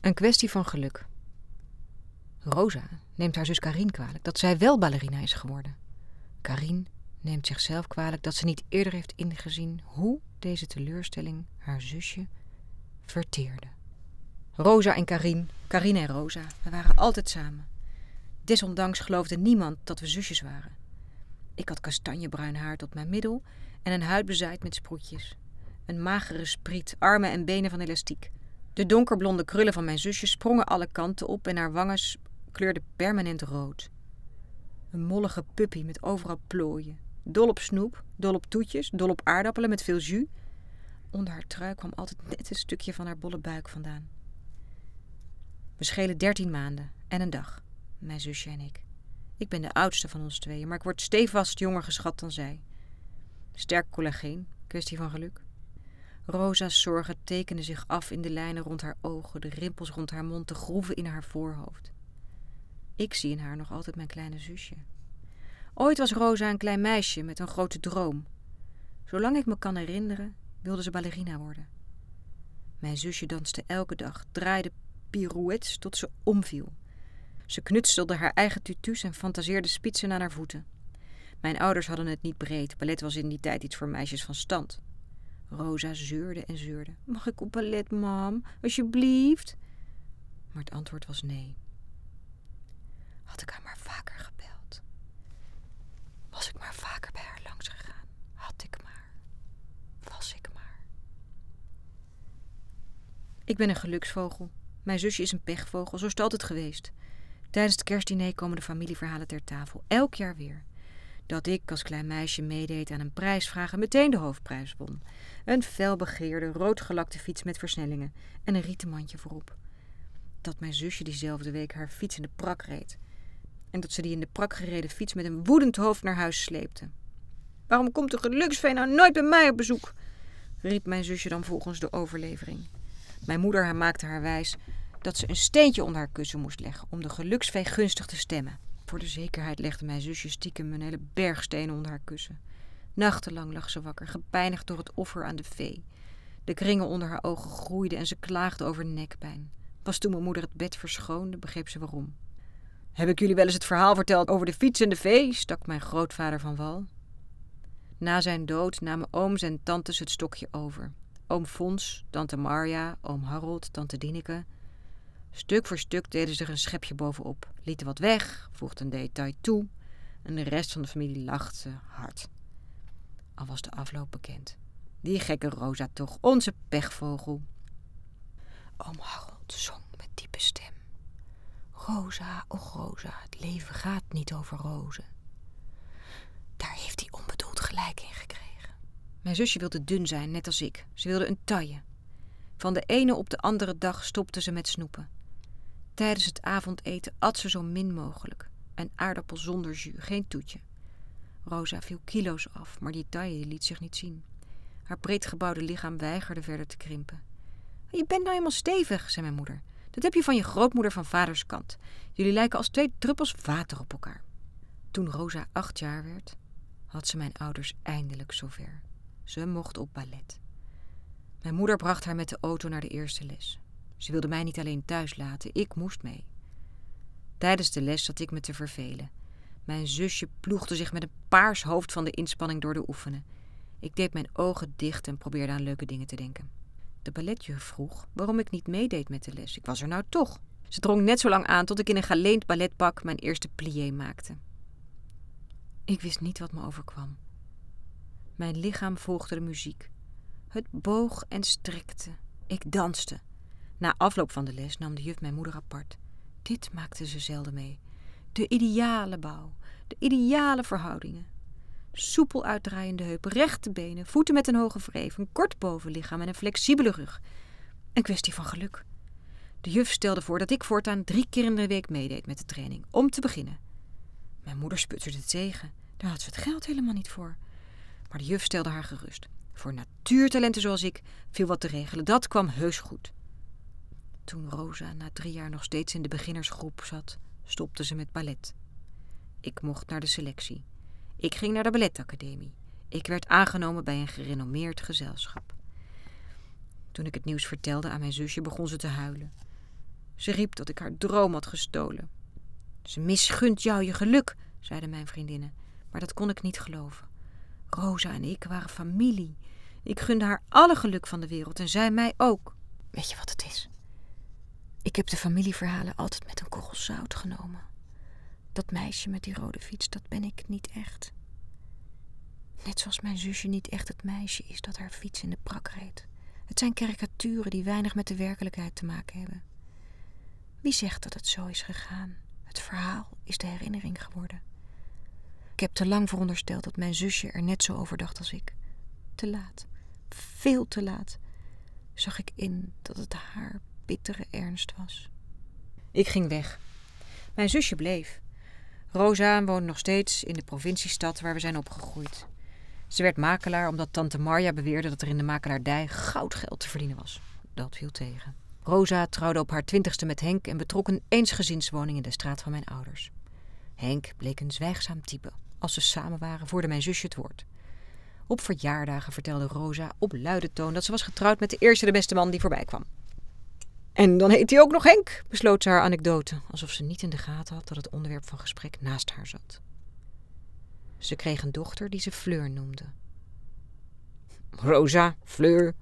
Een kwestie van geluk. Rosa neemt haar zus Karin kwalijk dat zij wel ballerina is geworden. Karin neemt zichzelf kwalijk dat ze niet eerder heeft ingezien hoe deze teleurstelling haar zusje verteerde. Rosa en Karin, Karin en Rosa, we waren altijd samen. Desondanks geloofde niemand dat we zusjes waren. Ik had kastanjebruin haar tot mijn middel en een huid bezaaid met sproetjes. Een magere spriet, armen en benen van elastiek. De donkerblonde krullen van mijn zusje sprongen alle kanten op en haar wangen kleurden permanent rood. Een mollige puppy met overal plooien. Dol op snoep, dol op toetjes, dol op aardappelen met veel jus. Onder haar trui kwam altijd net een stukje van haar bolle buik vandaan. We schelen dertien maanden en een dag, mijn zusje en ik. Ik ben de oudste van ons tweeën, maar ik word stevast jonger geschat dan zij. Sterk collageen, kwestie van geluk. Rosa's zorgen tekenden zich af in de lijnen rond haar ogen, de rimpels rond haar mond, de groeven in haar voorhoofd. Ik zie in haar nog altijd mijn kleine zusje. Ooit was Rosa een klein meisje met een grote droom. Zolang ik me kan herinneren, wilde ze ballerina worden. Mijn zusje danste elke dag, draaide pirouettes tot ze omviel. Ze knutstelde haar eigen tutus en fantaseerde spitsen aan haar voeten. Mijn ouders hadden het niet breed. Ballet was in die tijd iets voor meisjes van stand. Rosa zeurde en zeurde. Mag ik op ballet, mam? Alsjeblieft? Maar het antwoord was nee. Had ik haar maar vaker gebeld. Was ik maar vaker bij haar langs gegaan. Had ik maar. Was ik maar. Ik ben een geluksvogel. Mijn zusje is een pechvogel, zo is het altijd geweest. Tijdens het kerstdiner komen de familieverhalen ter tafel, elk jaar weer. Dat ik als klein meisje meedeed aan een prijsvraag en meteen de hoofdprijs won. Een felbegeerde, roodgelakte fiets met versnellingen en een rieten mandje voorop. Dat mijn zusje diezelfde week haar fiets in de prak reed. En dat ze die in de prak gereden fiets met een woedend hoofd naar huis sleepte. Waarom komt de geluksvee nou nooit bij mij op bezoek? riep mijn zusje dan volgens de overlevering. Mijn moeder haar maakte haar wijs dat ze een steentje onder haar kussen moest leggen om de geluksvee gunstig te stemmen. Voor de zekerheid legde mijn zusje stiekem een hele berg stenen onder haar kussen. Nachtenlang lag ze wakker, gepijnigd door het offer aan de vee. De kringen onder haar ogen groeiden en ze klaagde over nekpijn. Pas toen mijn moeder het bed verschoonde, begreep ze waarom. Heb ik jullie wel eens het verhaal verteld over de fiets en de vee? stak mijn grootvader van wal. Na zijn dood namen ooms en tantes het stokje over. Oom Fons, tante Marja, oom Harold, tante Dineke. Stuk voor stuk deden ze er een schepje bovenop, lieten wat weg, voegden een detail toe en de rest van de familie lachte hard. Al was de afloop bekend. Die gekke Rosa toch, onze pechvogel. Oom Harold zong met diepe stem. Rosa, och Rosa, het leven gaat niet over rozen. Daar heeft hij onbedoeld gelijk in gekregen. Mijn zusje wilde dun zijn, net als ik. Ze wilde een taille. Van de ene op de andere dag stopte ze met snoepen. Tijdens het avondeten at ze zo min mogelijk. Een aardappel zonder jus, geen toetje. Rosa viel kilo's af, maar die taille liet zich niet zien. Haar breedgebouwde lichaam weigerde verder te krimpen. Je bent nou eenmaal stevig, zei mijn moeder. Dat heb je van je grootmoeder van vaders kant. Jullie lijken als twee druppels water op elkaar. Toen Rosa acht jaar werd, had ze mijn ouders eindelijk zover. Ze mocht op ballet. Mijn moeder bracht haar met de auto naar de eerste les. Ze wilde mij niet alleen thuis laten, ik moest mee. Tijdens de les zat ik me te vervelen. Mijn zusje ploegde zich met een paars hoofd van de inspanning door de oefenen. Ik deed mijn ogen dicht en probeerde aan leuke dingen te denken. De balletjuf vroeg waarom ik niet meedeed met de les. Ik was er nou toch. Ze drong net zo lang aan tot ik in een geleend balletpak mijn eerste plié maakte. Ik wist niet wat me overkwam. Mijn lichaam volgde de muziek. Het boog en strekte. Ik danste. Na afloop van de les nam de juf mijn moeder apart. Dit maakte ze zelden mee. De ideale bouw, de ideale verhoudingen. Soepel uitdraaiende heupen, rechte benen, voeten met een hoge wreef, een kort bovenlichaam en een flexibele rug. Een kwestie van geluk. De juf stelde voor dat ik voortaan drie keer in de week meedeed met de training, om te beginnen. Mijn moeder sputterde tegen. Daar had ze het geld helemaal niet voor. Maar de juf stelde haar gerust. Voor natuurtalenten zoals ik viel wat te regelen. Dat kwam heus goed. Toen Rosa na drie jaar nog steeds in de beginnersgroep zat, stopte ze met ballet. Ik mocht naar de selectie. Ik ging naar de balletacademie. Ik werd aangenomen bij een gerenommeerd gezelschap. Toen ik het nieuws vertelde aan mijn zusje, begon ze te huilen. Ze riep dat ik haar droom had gestolen. Ze misgunt jou je geluk, zeiden mijn vriendinnen, maar dat kon ik niet geloven. Rosa en ik waren familie. Ik gunde haar alle geluk van de wereld en zij mij ook. Weet je wat het is? Ik heb de familieverhalen altijd met een korrel zout genomen. Dat meisje met die rode fiets, dat ben ik niet echt. Net zoals mijn zusje niet echt het meisje is dat haar fiets in de prak reed. Het zijn karikaturen die weinig met de werkelijkheid te maken hebben. Wie zegt dat het zo is gegaan? Het verhaal is de herinnering geworden. Ik heb te lang verondersteld dat mijn zusje er net zo over dacht als ik. Te laat, veel te laat, zag ik in dat het haar bittere ernst was. Ik ging weg. Mijn zusje bleef. Rosa woonde nog steeds in de provinciestad waar we zijn opgegroeid. Ze werd makelaar omdat tante Marja beweerde dat er in de makelaardij goudgeld te verdienen was. Dat viel tegen. Rosa trouwde op haar twintigste met Henk en betrok een eensgezinswoning in de straat van mijn ouders. Henk bleek een zwijgzaam type. Als ze samen waren, voerde mijn zusje het woord. Op verjaardagen vertelde Rosa op luide toon dat ze was getrouwd met de eerste de beste man die voorbij kwam. En dan heet hij ook nog Henk, besloot ze haar anekdote, alsof ze niet in de gaten had dat het onderwerp van gesprek naast haar zat. Ze kreeg een dochter die ze Fleur noemde. Rosa, Fleur,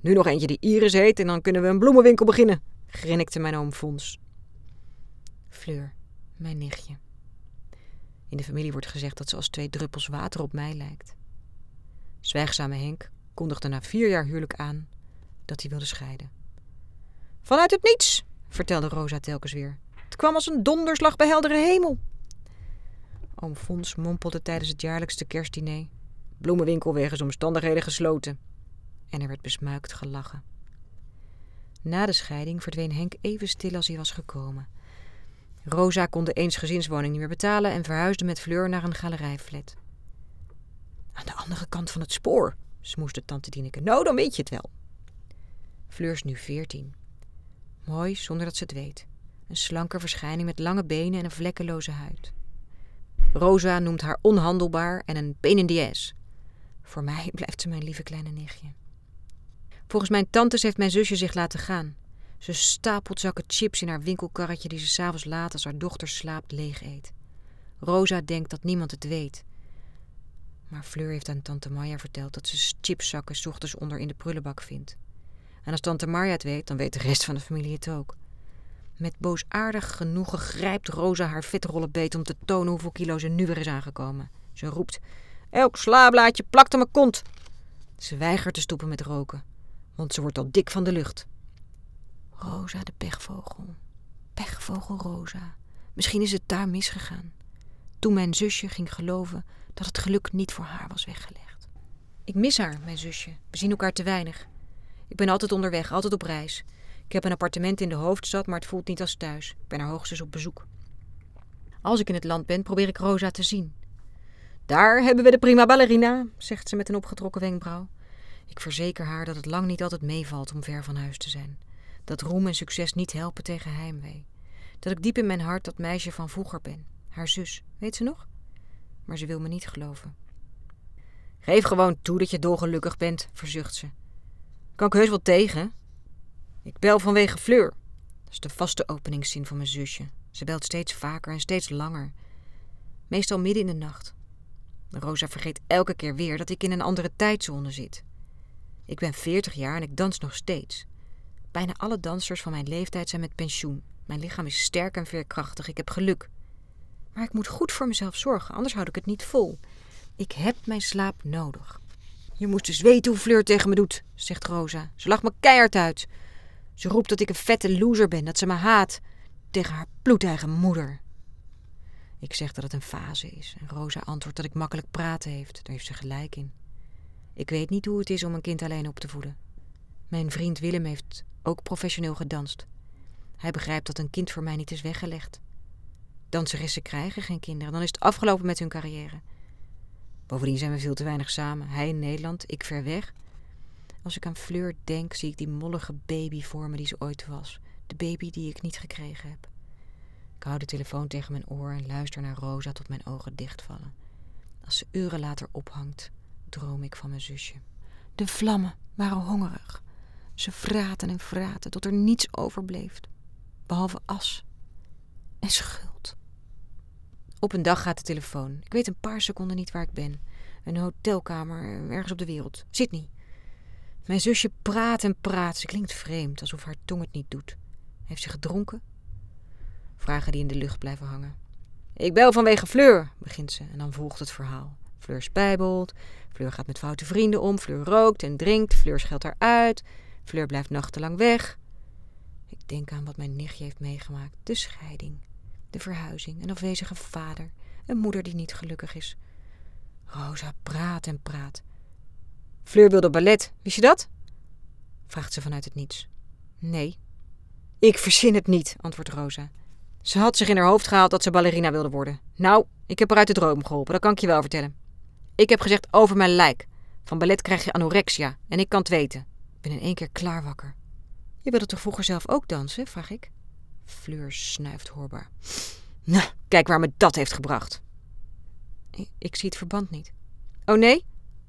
nu nog eentje die Iris heet en dan kunnen we een bloemenwinkel beginnen, grinnikte mijn oom Fons. Fleur, mijn nichtje. In de familie wordt gezegd dat ze als twee druppels water op mij lijkt. Zwijgzame Henk kondigde na vier jaar huwelijk aan dat hij wilde scheiden. Vanuit het niets, vertelde Rosa telkens weer. Het kwam als een donderslag bij heldere hemel. Oom Fons mompelde tijdens het jaarlijkste kerstdiner. Bloemenwinkel wegens omstandigheden gesloten. En er werd besmuikt gelachen. Na de scheiding verdween Henk even stil als hij was gekomen. Rosa kon de eensgezinswoning niet meer betalen en verhuisde met Fleur naar een galerijflat. Aan de andere kant van het spoor, smoesde tante Dieneke. Nou, dan weet je het wel. Fleur is nu veertien. Mooi zonder dat ze het weet. Een slanke verschijning met lange benen en een vlekkeloze huid. Rosa noemt haar onhandelbaar en een pain in. Voor mij blijft ze mijn lieve kleine nichtje. Volgens mijn tantes heeft mijn zusje zich laten gaan. Ze stapelt zakken chips in haar winkelkarretje die ze s'avonds laat als haar dochter slaapt leeg eet. Rosa denkt dat niemand het weet. Maar Fleur heeft aan tante Maya verteld dat ze chipszakken ochtends onder in de prullenbak vindt. En als tante Marja het weet, dan weet de rest van de familie het ook. Met boosaardig genoegen grijpt Rosa haar vetrollen beet om te tonen hoeveel kilo ze nu weer is aangekomen. Ze roept: Elk slaablaadje plakt aan mijn kont. Ze weigert te stoppen met roken, want ze wordt al dik van de lucht. Rosa de pechvogel. Pechvogel Rosa. Misschien is het daar misgegaan. Toen mijn zusje ging geloven dat het geluk niet voor haar was weggelegd. Ik mis haar, mijn zusje. We zien elkaar te weinig. Ik ben altijd onderweg, altijd op reis. Ik heb een appartement in de hoofdstad, maar het voelt niet als thuis. Ik ben haar hoogstens op bezoek. Als ik in het land ben, probeer ik Rosa te zien. Daar hebben we de prima ballerina, zegt ze met een opgetrokken wenkbrauw. Ik verzeker haar dat het lang niet altijd meevalt om ver van huis te zijn. Dat roem en succes niet helpen tegen heimwee. Dat ik diep in mijn hart dat meisje van vroeger ben. Haar zus, weet ze nog? Maar ze wil me niet geloven. Geef gewoon toe dat je dolgelukkig bent, verzucht ze. Kan ik heus wel tegen? Ik bel vanwege Fleur. Dat is de vaste openingszin van mijn zusje. Ze belt steeds vaker en steeds langer. Meestal midden in de nacht. Rosa vergeet elke keer weer dat ik in een andere tijdzone zit. Ik ben 40 jaar en ik dans nog steeds. Bijna alle dansers van mijn leeftijd zijn met pensioen. Mijn lichaam is sterk en veerkrachtig. Ik heb geluk. Maar ik moet goed voor mezelf zorgen, anders houd ik het niet vol. Ik heb mijn slaap nodig. Je moest eens weten hoe Fleur tegen me doet, zegt Rosa. Ze lacht me keihard uit. Ze roept dat ik een vette loser ben, dat ze me haat. Tegen haar bloedeigen moeder. Ik zeg dat het een fase is en Rosa antwoordt dat ik makkelijk praten heeft. Daar heeft ze gelijk in. Ik weet niet hoe het is om een kind alleen op te voeden. Mijn vriend Willem heeft ook professioneel gedanst. Hij begrijpt dat een kind voor mij niet is weggelegd. Danseressen krijgen geen kinderen, dan is het afgelopen met hun carrière. Bovendien zijn we veel te weinig samen. Hij in Nederland, ik ver weg. Als ik aan Fleur denk, zie ik die mollige baby voor me die ze ooit was. De baby die ik niet gekregen heb. Ik hou de telefoon tegen mijn oor en luister naar Rosa tot mijn ogen dichtvallen. Als ze uren later ophangt, droom ik van mijn zusje. De vlammen waren hongerig. Ze vraten en vraten tot er niets overbleef. behalve as en schuld. Op een dag gaat de telefoon. Ik weet een paar seconden niet waar ik ben. Een hotelkamer ergens op de wereld. Sydney. Mijn zusje praat en praat. Ze klinkt vreemd, alsof haar tong het niet doet. Heeft ze gedronken? Vragen die in de lucht blijven hangen. Ik bel vanwege Fleur, begint ze en dan volgt het verhaal. Fleur spijbelt, Fleur gaat met foute vrienden om, Fleur rookt en drinkt, Fleur scheldt haar uit, Fleur blijft nachtenlang weg. Ik denk aan wat mijn nichtje heeft meegemaakt: de scheiding, de verhuizing, een afwezige vader, een moeder die niet gelukkig is. Rosa praat en praat. Fleur wilde ballet, wist je dat? vraagt ze vanuit het niets. Nee. Ik verzin het niet, antwoordt Rosa. Ze had zich in haar hoofd gehaald dat ze ballerina wilde worden. Nou, ik heb haar uit de droom geholpen, dat kan ik je wel vertellen. Ik heb gezegd over mijn lijk. Van ballet krijg je anorexia en ik kan het weten. Ik ben in één keer klaar wakker. Je wilde toch vroeger zelf ook dansen, vraag ik. Fleur snuift hoorbaar. Nou, kijk waar me dat heeft gebracht. Ik, zie het verband niet. Oh nee?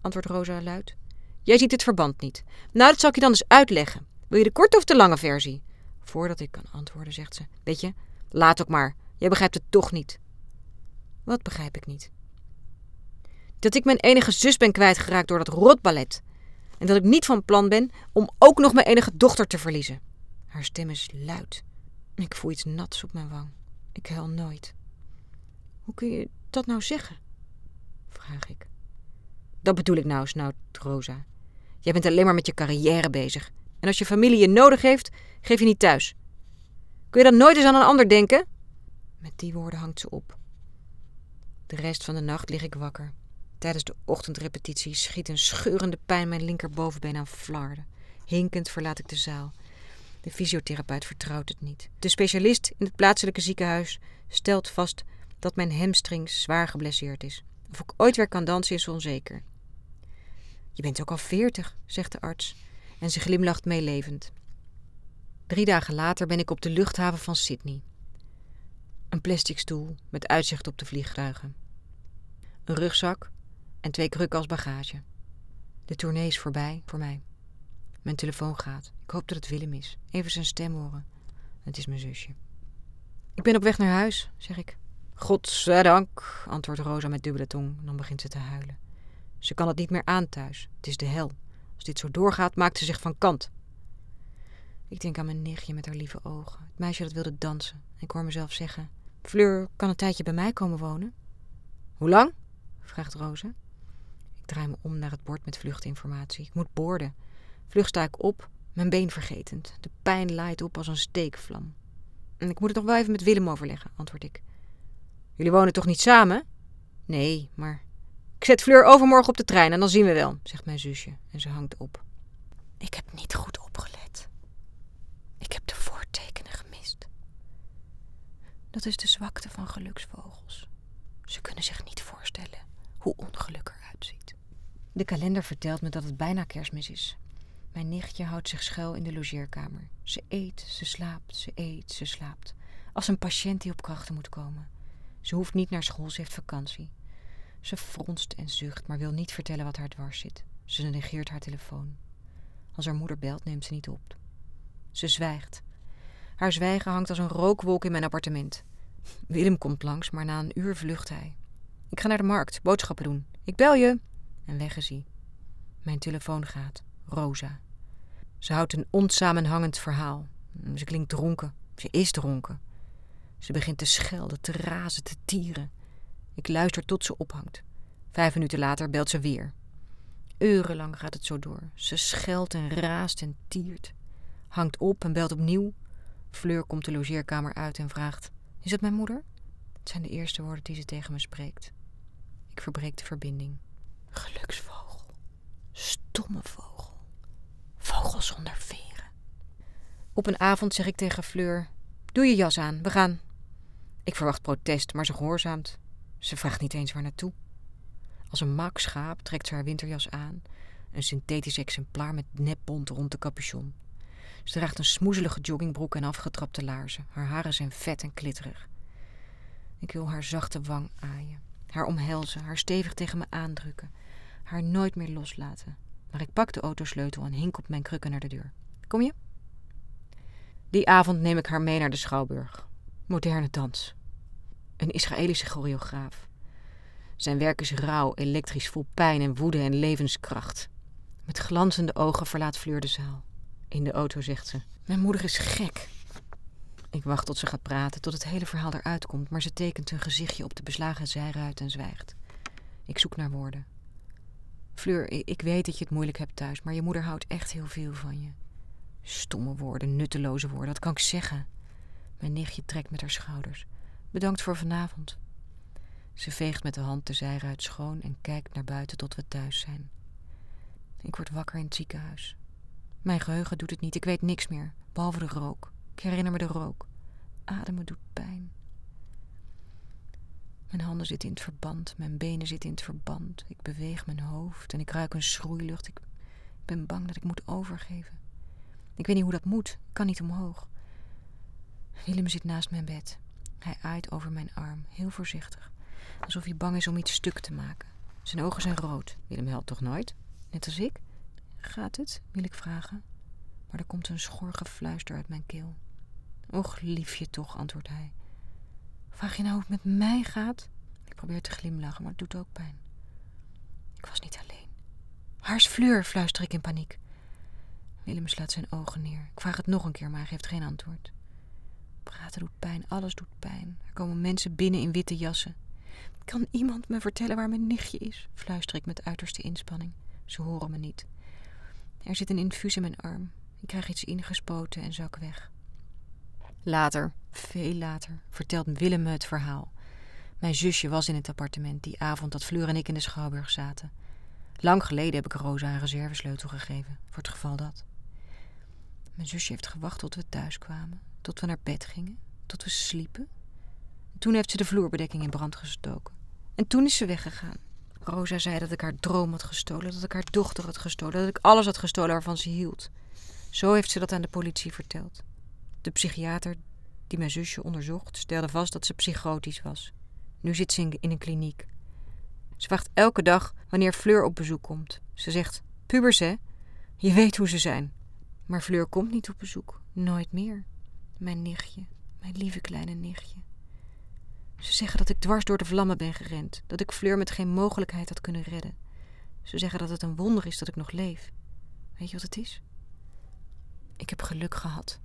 antwoordt Rosa luid. Jij ziet het verband niet. Nou, dat zal ik je dan eens uitleggen. Wil je de korte of de lange versie? Voordat ik kan antwoorden, zegt ze. Weet je, laat ook maar. Jij begrijpt het toch niet. Wat begrijp ik niet? Dat ik mijn enige zus ben kwijtgeraakt door dat rotballet. En dat ik niet van plan ben om ook nog mijn enige dochter te verliezen. Haar stem is luid. Ik voel iets nats op mijn wang. Ik huil nooit. Hoe kun je dat nou zeggen? Vraag ik. Dat bedoel ik nou, snauwt Rosa. Jij bent alleen maar met je carrière bezig. En als je familie je nodig heeft, geef je niet thuis. Kun je dan nooit eens aan een ander denken? Met die woorden hangt ze op. De rest van de nacht lig ik wakker. Tijdens de ochtendrepetitie schiet een scheurende pijn mijn linkerbovenbeen aan flarden. Hinkend verlaat ik de zaal. De fysiotherapeut vertrouwt het niet. De specialist in het plaatselijke ziekenhuis stelt vast dat mijn hamstring zwaar geblesseerd is. Of ik ooit weer kan dansen is onzeker. Je bent ook al veertig, zegt de arts, en ze glimlacht meelevend. Drie dagen later ben ik op de luchthaven van Sydney. Een plastic stoel met uitzicht op de vliegtuigen. Een rugzak en twee krukken als bagage. De tournee is voorbij voor mij. Mijn telefoon gaat. Ik hoop dat het Willem is. Even zijn stem horen. Het is mijn zusje. Ik ben op weg naar huis, zeg ik. Godzijdank, antwoordt Rosa met dubbele tong. Dan begint ze te huilen. Ze kan het niet meer aan thuis. Het is de hel. Als dit zo doorgaat, maakt ze zich van kant. Ik denk aan mijn nichtje met haar lieve ogen. Het meisje dat wilde dansen. Ik hoor mezelf zeggen: Fleur kan een tijdje bij mij komen wonen. Hoe lang? vraagt Rosa. Ik draai me om naar het bord met vluchtinformatie. Ik moet boorden. Vlug sta ik op, mijn been vergetend. De pijn laait op als een steekvlam. En ik moet het nog wel even met Willem overleggen, antwoord ik. Jullie wonen toch niet samen? Nee, maar. Ik zet Fleur overmorgen op de trein en dan zien we wel, zegt mijn zusje. En ze hangt op. Ik heb niet goed opgelet. Ik heb de voortekenen gemist. Dat is de zwakte van geluksvogels. Ze kunnen zich niet voorstellen hoe ongeluk eruit ziet. De kalender vertelt me dat het bijna kerstmis is. Mijn nichtje houdt zich schuil in de logeerkamer. Ze eet, ze slaapt, ze eet, ze slaapt. Als een patiënt die op krachten moet komen. Ze hoeft niet naar school, ze heeft vakantie. Ze fronst en zucht, maar wil niet vertellen wat haar dwars zit. Ze negeert haar telefoon. Als haar moeder belt, neemt ze niet op. Ze zwijgt. Haar zwijgen hangt als een rookwolk in mijn appartement. Willem komt langs, maar na een uur vlucht hij. Ik ga naar de markt, boodschappen doen. Ik bel je. En weg is hij. Mijn telefoon gaat. Rosa. Ze houdt een onsamenhangend verhaal. Ze klinkt dronken. Ze is dronken. Ze begint te schelden, te razen, te tieren. Ik luister tot ze ophangt. Vijf minuten later belt ze weer. Urenlang gaat het zo door. Ze scheldt en raast en tiert. Hangt op en belt opnieuw. Fleur komt de logeerkamer uit en vraagt: Is dat mijn moeder? Het zijn de eerste woorden die ze tegen me spreekt. Ik verbreek de verbinding. Geluksvogel. Stomme vogel. Zonder veren. Op een avond zeg ik tegen Fleur: Doe je jas aan, we gaan. Ik verwacht protest, maar ze gehoorzaamt. Ze vraagt niet eens waar naartoe. Als een mak schaap trekt ze haar winterjas aan, een synthetisch exemplaar met nepbont rond de capuchon. Ze draagt een smoezelige joggingbroek en afgetrapte laarzen. Haar haren zijn vet en klitterig. Ik wil haar zachte wang aaien, haar omhelzen, haar stevig tegen me aandrukken, haar nooit meer loslaten. Maar ik pak de autosleutel en hink op mijn krukken naar de deur. Kom je? Die avond neem ik haar mee naar de schouwburg. Moderne dans. Een Israëlische choreograaf. Zijn werk is rauw, elektrisch, vol pijn en woede en levenskracht. Met glanzende ogen verlaat Fleur de zaal. In de auto zegt ze: Mijn moeder is gek. Ik wacht tot ze gaat praten, tot het hele verhaal eruit komt, maar ze tekent een gezichtje op de beslagen zijruit en zwijgt. Ik zoek naar woorden. Fleur, ik weet dat je het moeilijk hebt thuis, maar je moeder houdt echt heel veel van je. Stomme woorden, nutteloze woorden, wat kan ik zeggen? Mijn nichtje trekt met haar schouders. Bedankt voor vanavond. Ze veegt met de hand de zijruit schoon en kijkt naar buiten tot we thuis zijn. Ik word wakker in het ziekenhuis. Mijn geheugen doet het niet, ik weet niks meer, behalve de rook. Ik herinner me de rook. Ademen doet pijn. Mijn handen zitten in het verband, mijn benen zitten in het verband. Ik beweeg mijn hoofd en ik ruik een schroeilucht. Ik ben bang dat ik moet overgeven. Ik weet niet hoe dat moet, ik kan niet omhoog. Willem zit naast mijn bed. Hij aait over mijn arm, heel voorzichtig, alsof hij bang is om iets stuk te maken. Zijn ogen zijn rood. Willem helpt toch nooit? Net als ik? Gaat het? wil ik vragen. Maar er komt een schor gefluister uit mijn keel. Och, liefje toch, antwoordt hij. Vraag je nou hoe het met mij gaat? Ik probeer te glimlachen, maar het doet ook pijn. Ik was niet alleen. Waar is Fleur? fluister ik in paniek. Willem slaat zijn ogen neer. Ik vraag het nog een keer, maar hij geeft geen antwoord. Praten doet pijn, alles doet pijn. Er komen mensen binnen in witte jassen. Kan iemand me vertellen waar mijn nichtje is? fluister ik met uiterste inspanning. Ze horen me niet. Er zit een infuus in mijn arm. Ik krijg iets ingespoten en zak weg. Later, veel later, vertelt Willem me het verhaal. Mijn zusje was in het appartement die avond dat Fleur en ik in de Schouwburg zaten. Lang geleden heb ik Rosa een reservesleutel gegeven, voor het geval dat. Mijn zusje heeft gewacht tot we thuis kwamen, tot we naar bed gingen, tot we sliepen. toen heeft ze de vloerbedekking in brand gestoken. En toen is ze weggegaan. Rosa zei dat ik haar droom had gestolen, dat ik haar dochter had gestolen, dat ik alles had gestolen waarvan ze hield. Zo heeft ze dat aan de politie verteld. De psychiater die mijn zusje onderzocht, stelde vast dat ze psychotisch was. Nu zit ze in een kliniek. Ze wacht elke dag wanneer Fleur op bezoek komt. Ze zegt: Pubers, hè? Je weet hoe ze zijn. Maar Fleur komt niet op bezoek. Nooit meer. Mijn nichtje, mijn lieve kleine nichtje. Ze zeggen dat ik dwars door de vlammen ben gerend, dat ik Fleur met geen mogelijkheid had kunnen redden. Ze zeggen dat het een wonder is dat ik nog leef. Weet je wat het is? Ik heb geluk gehad.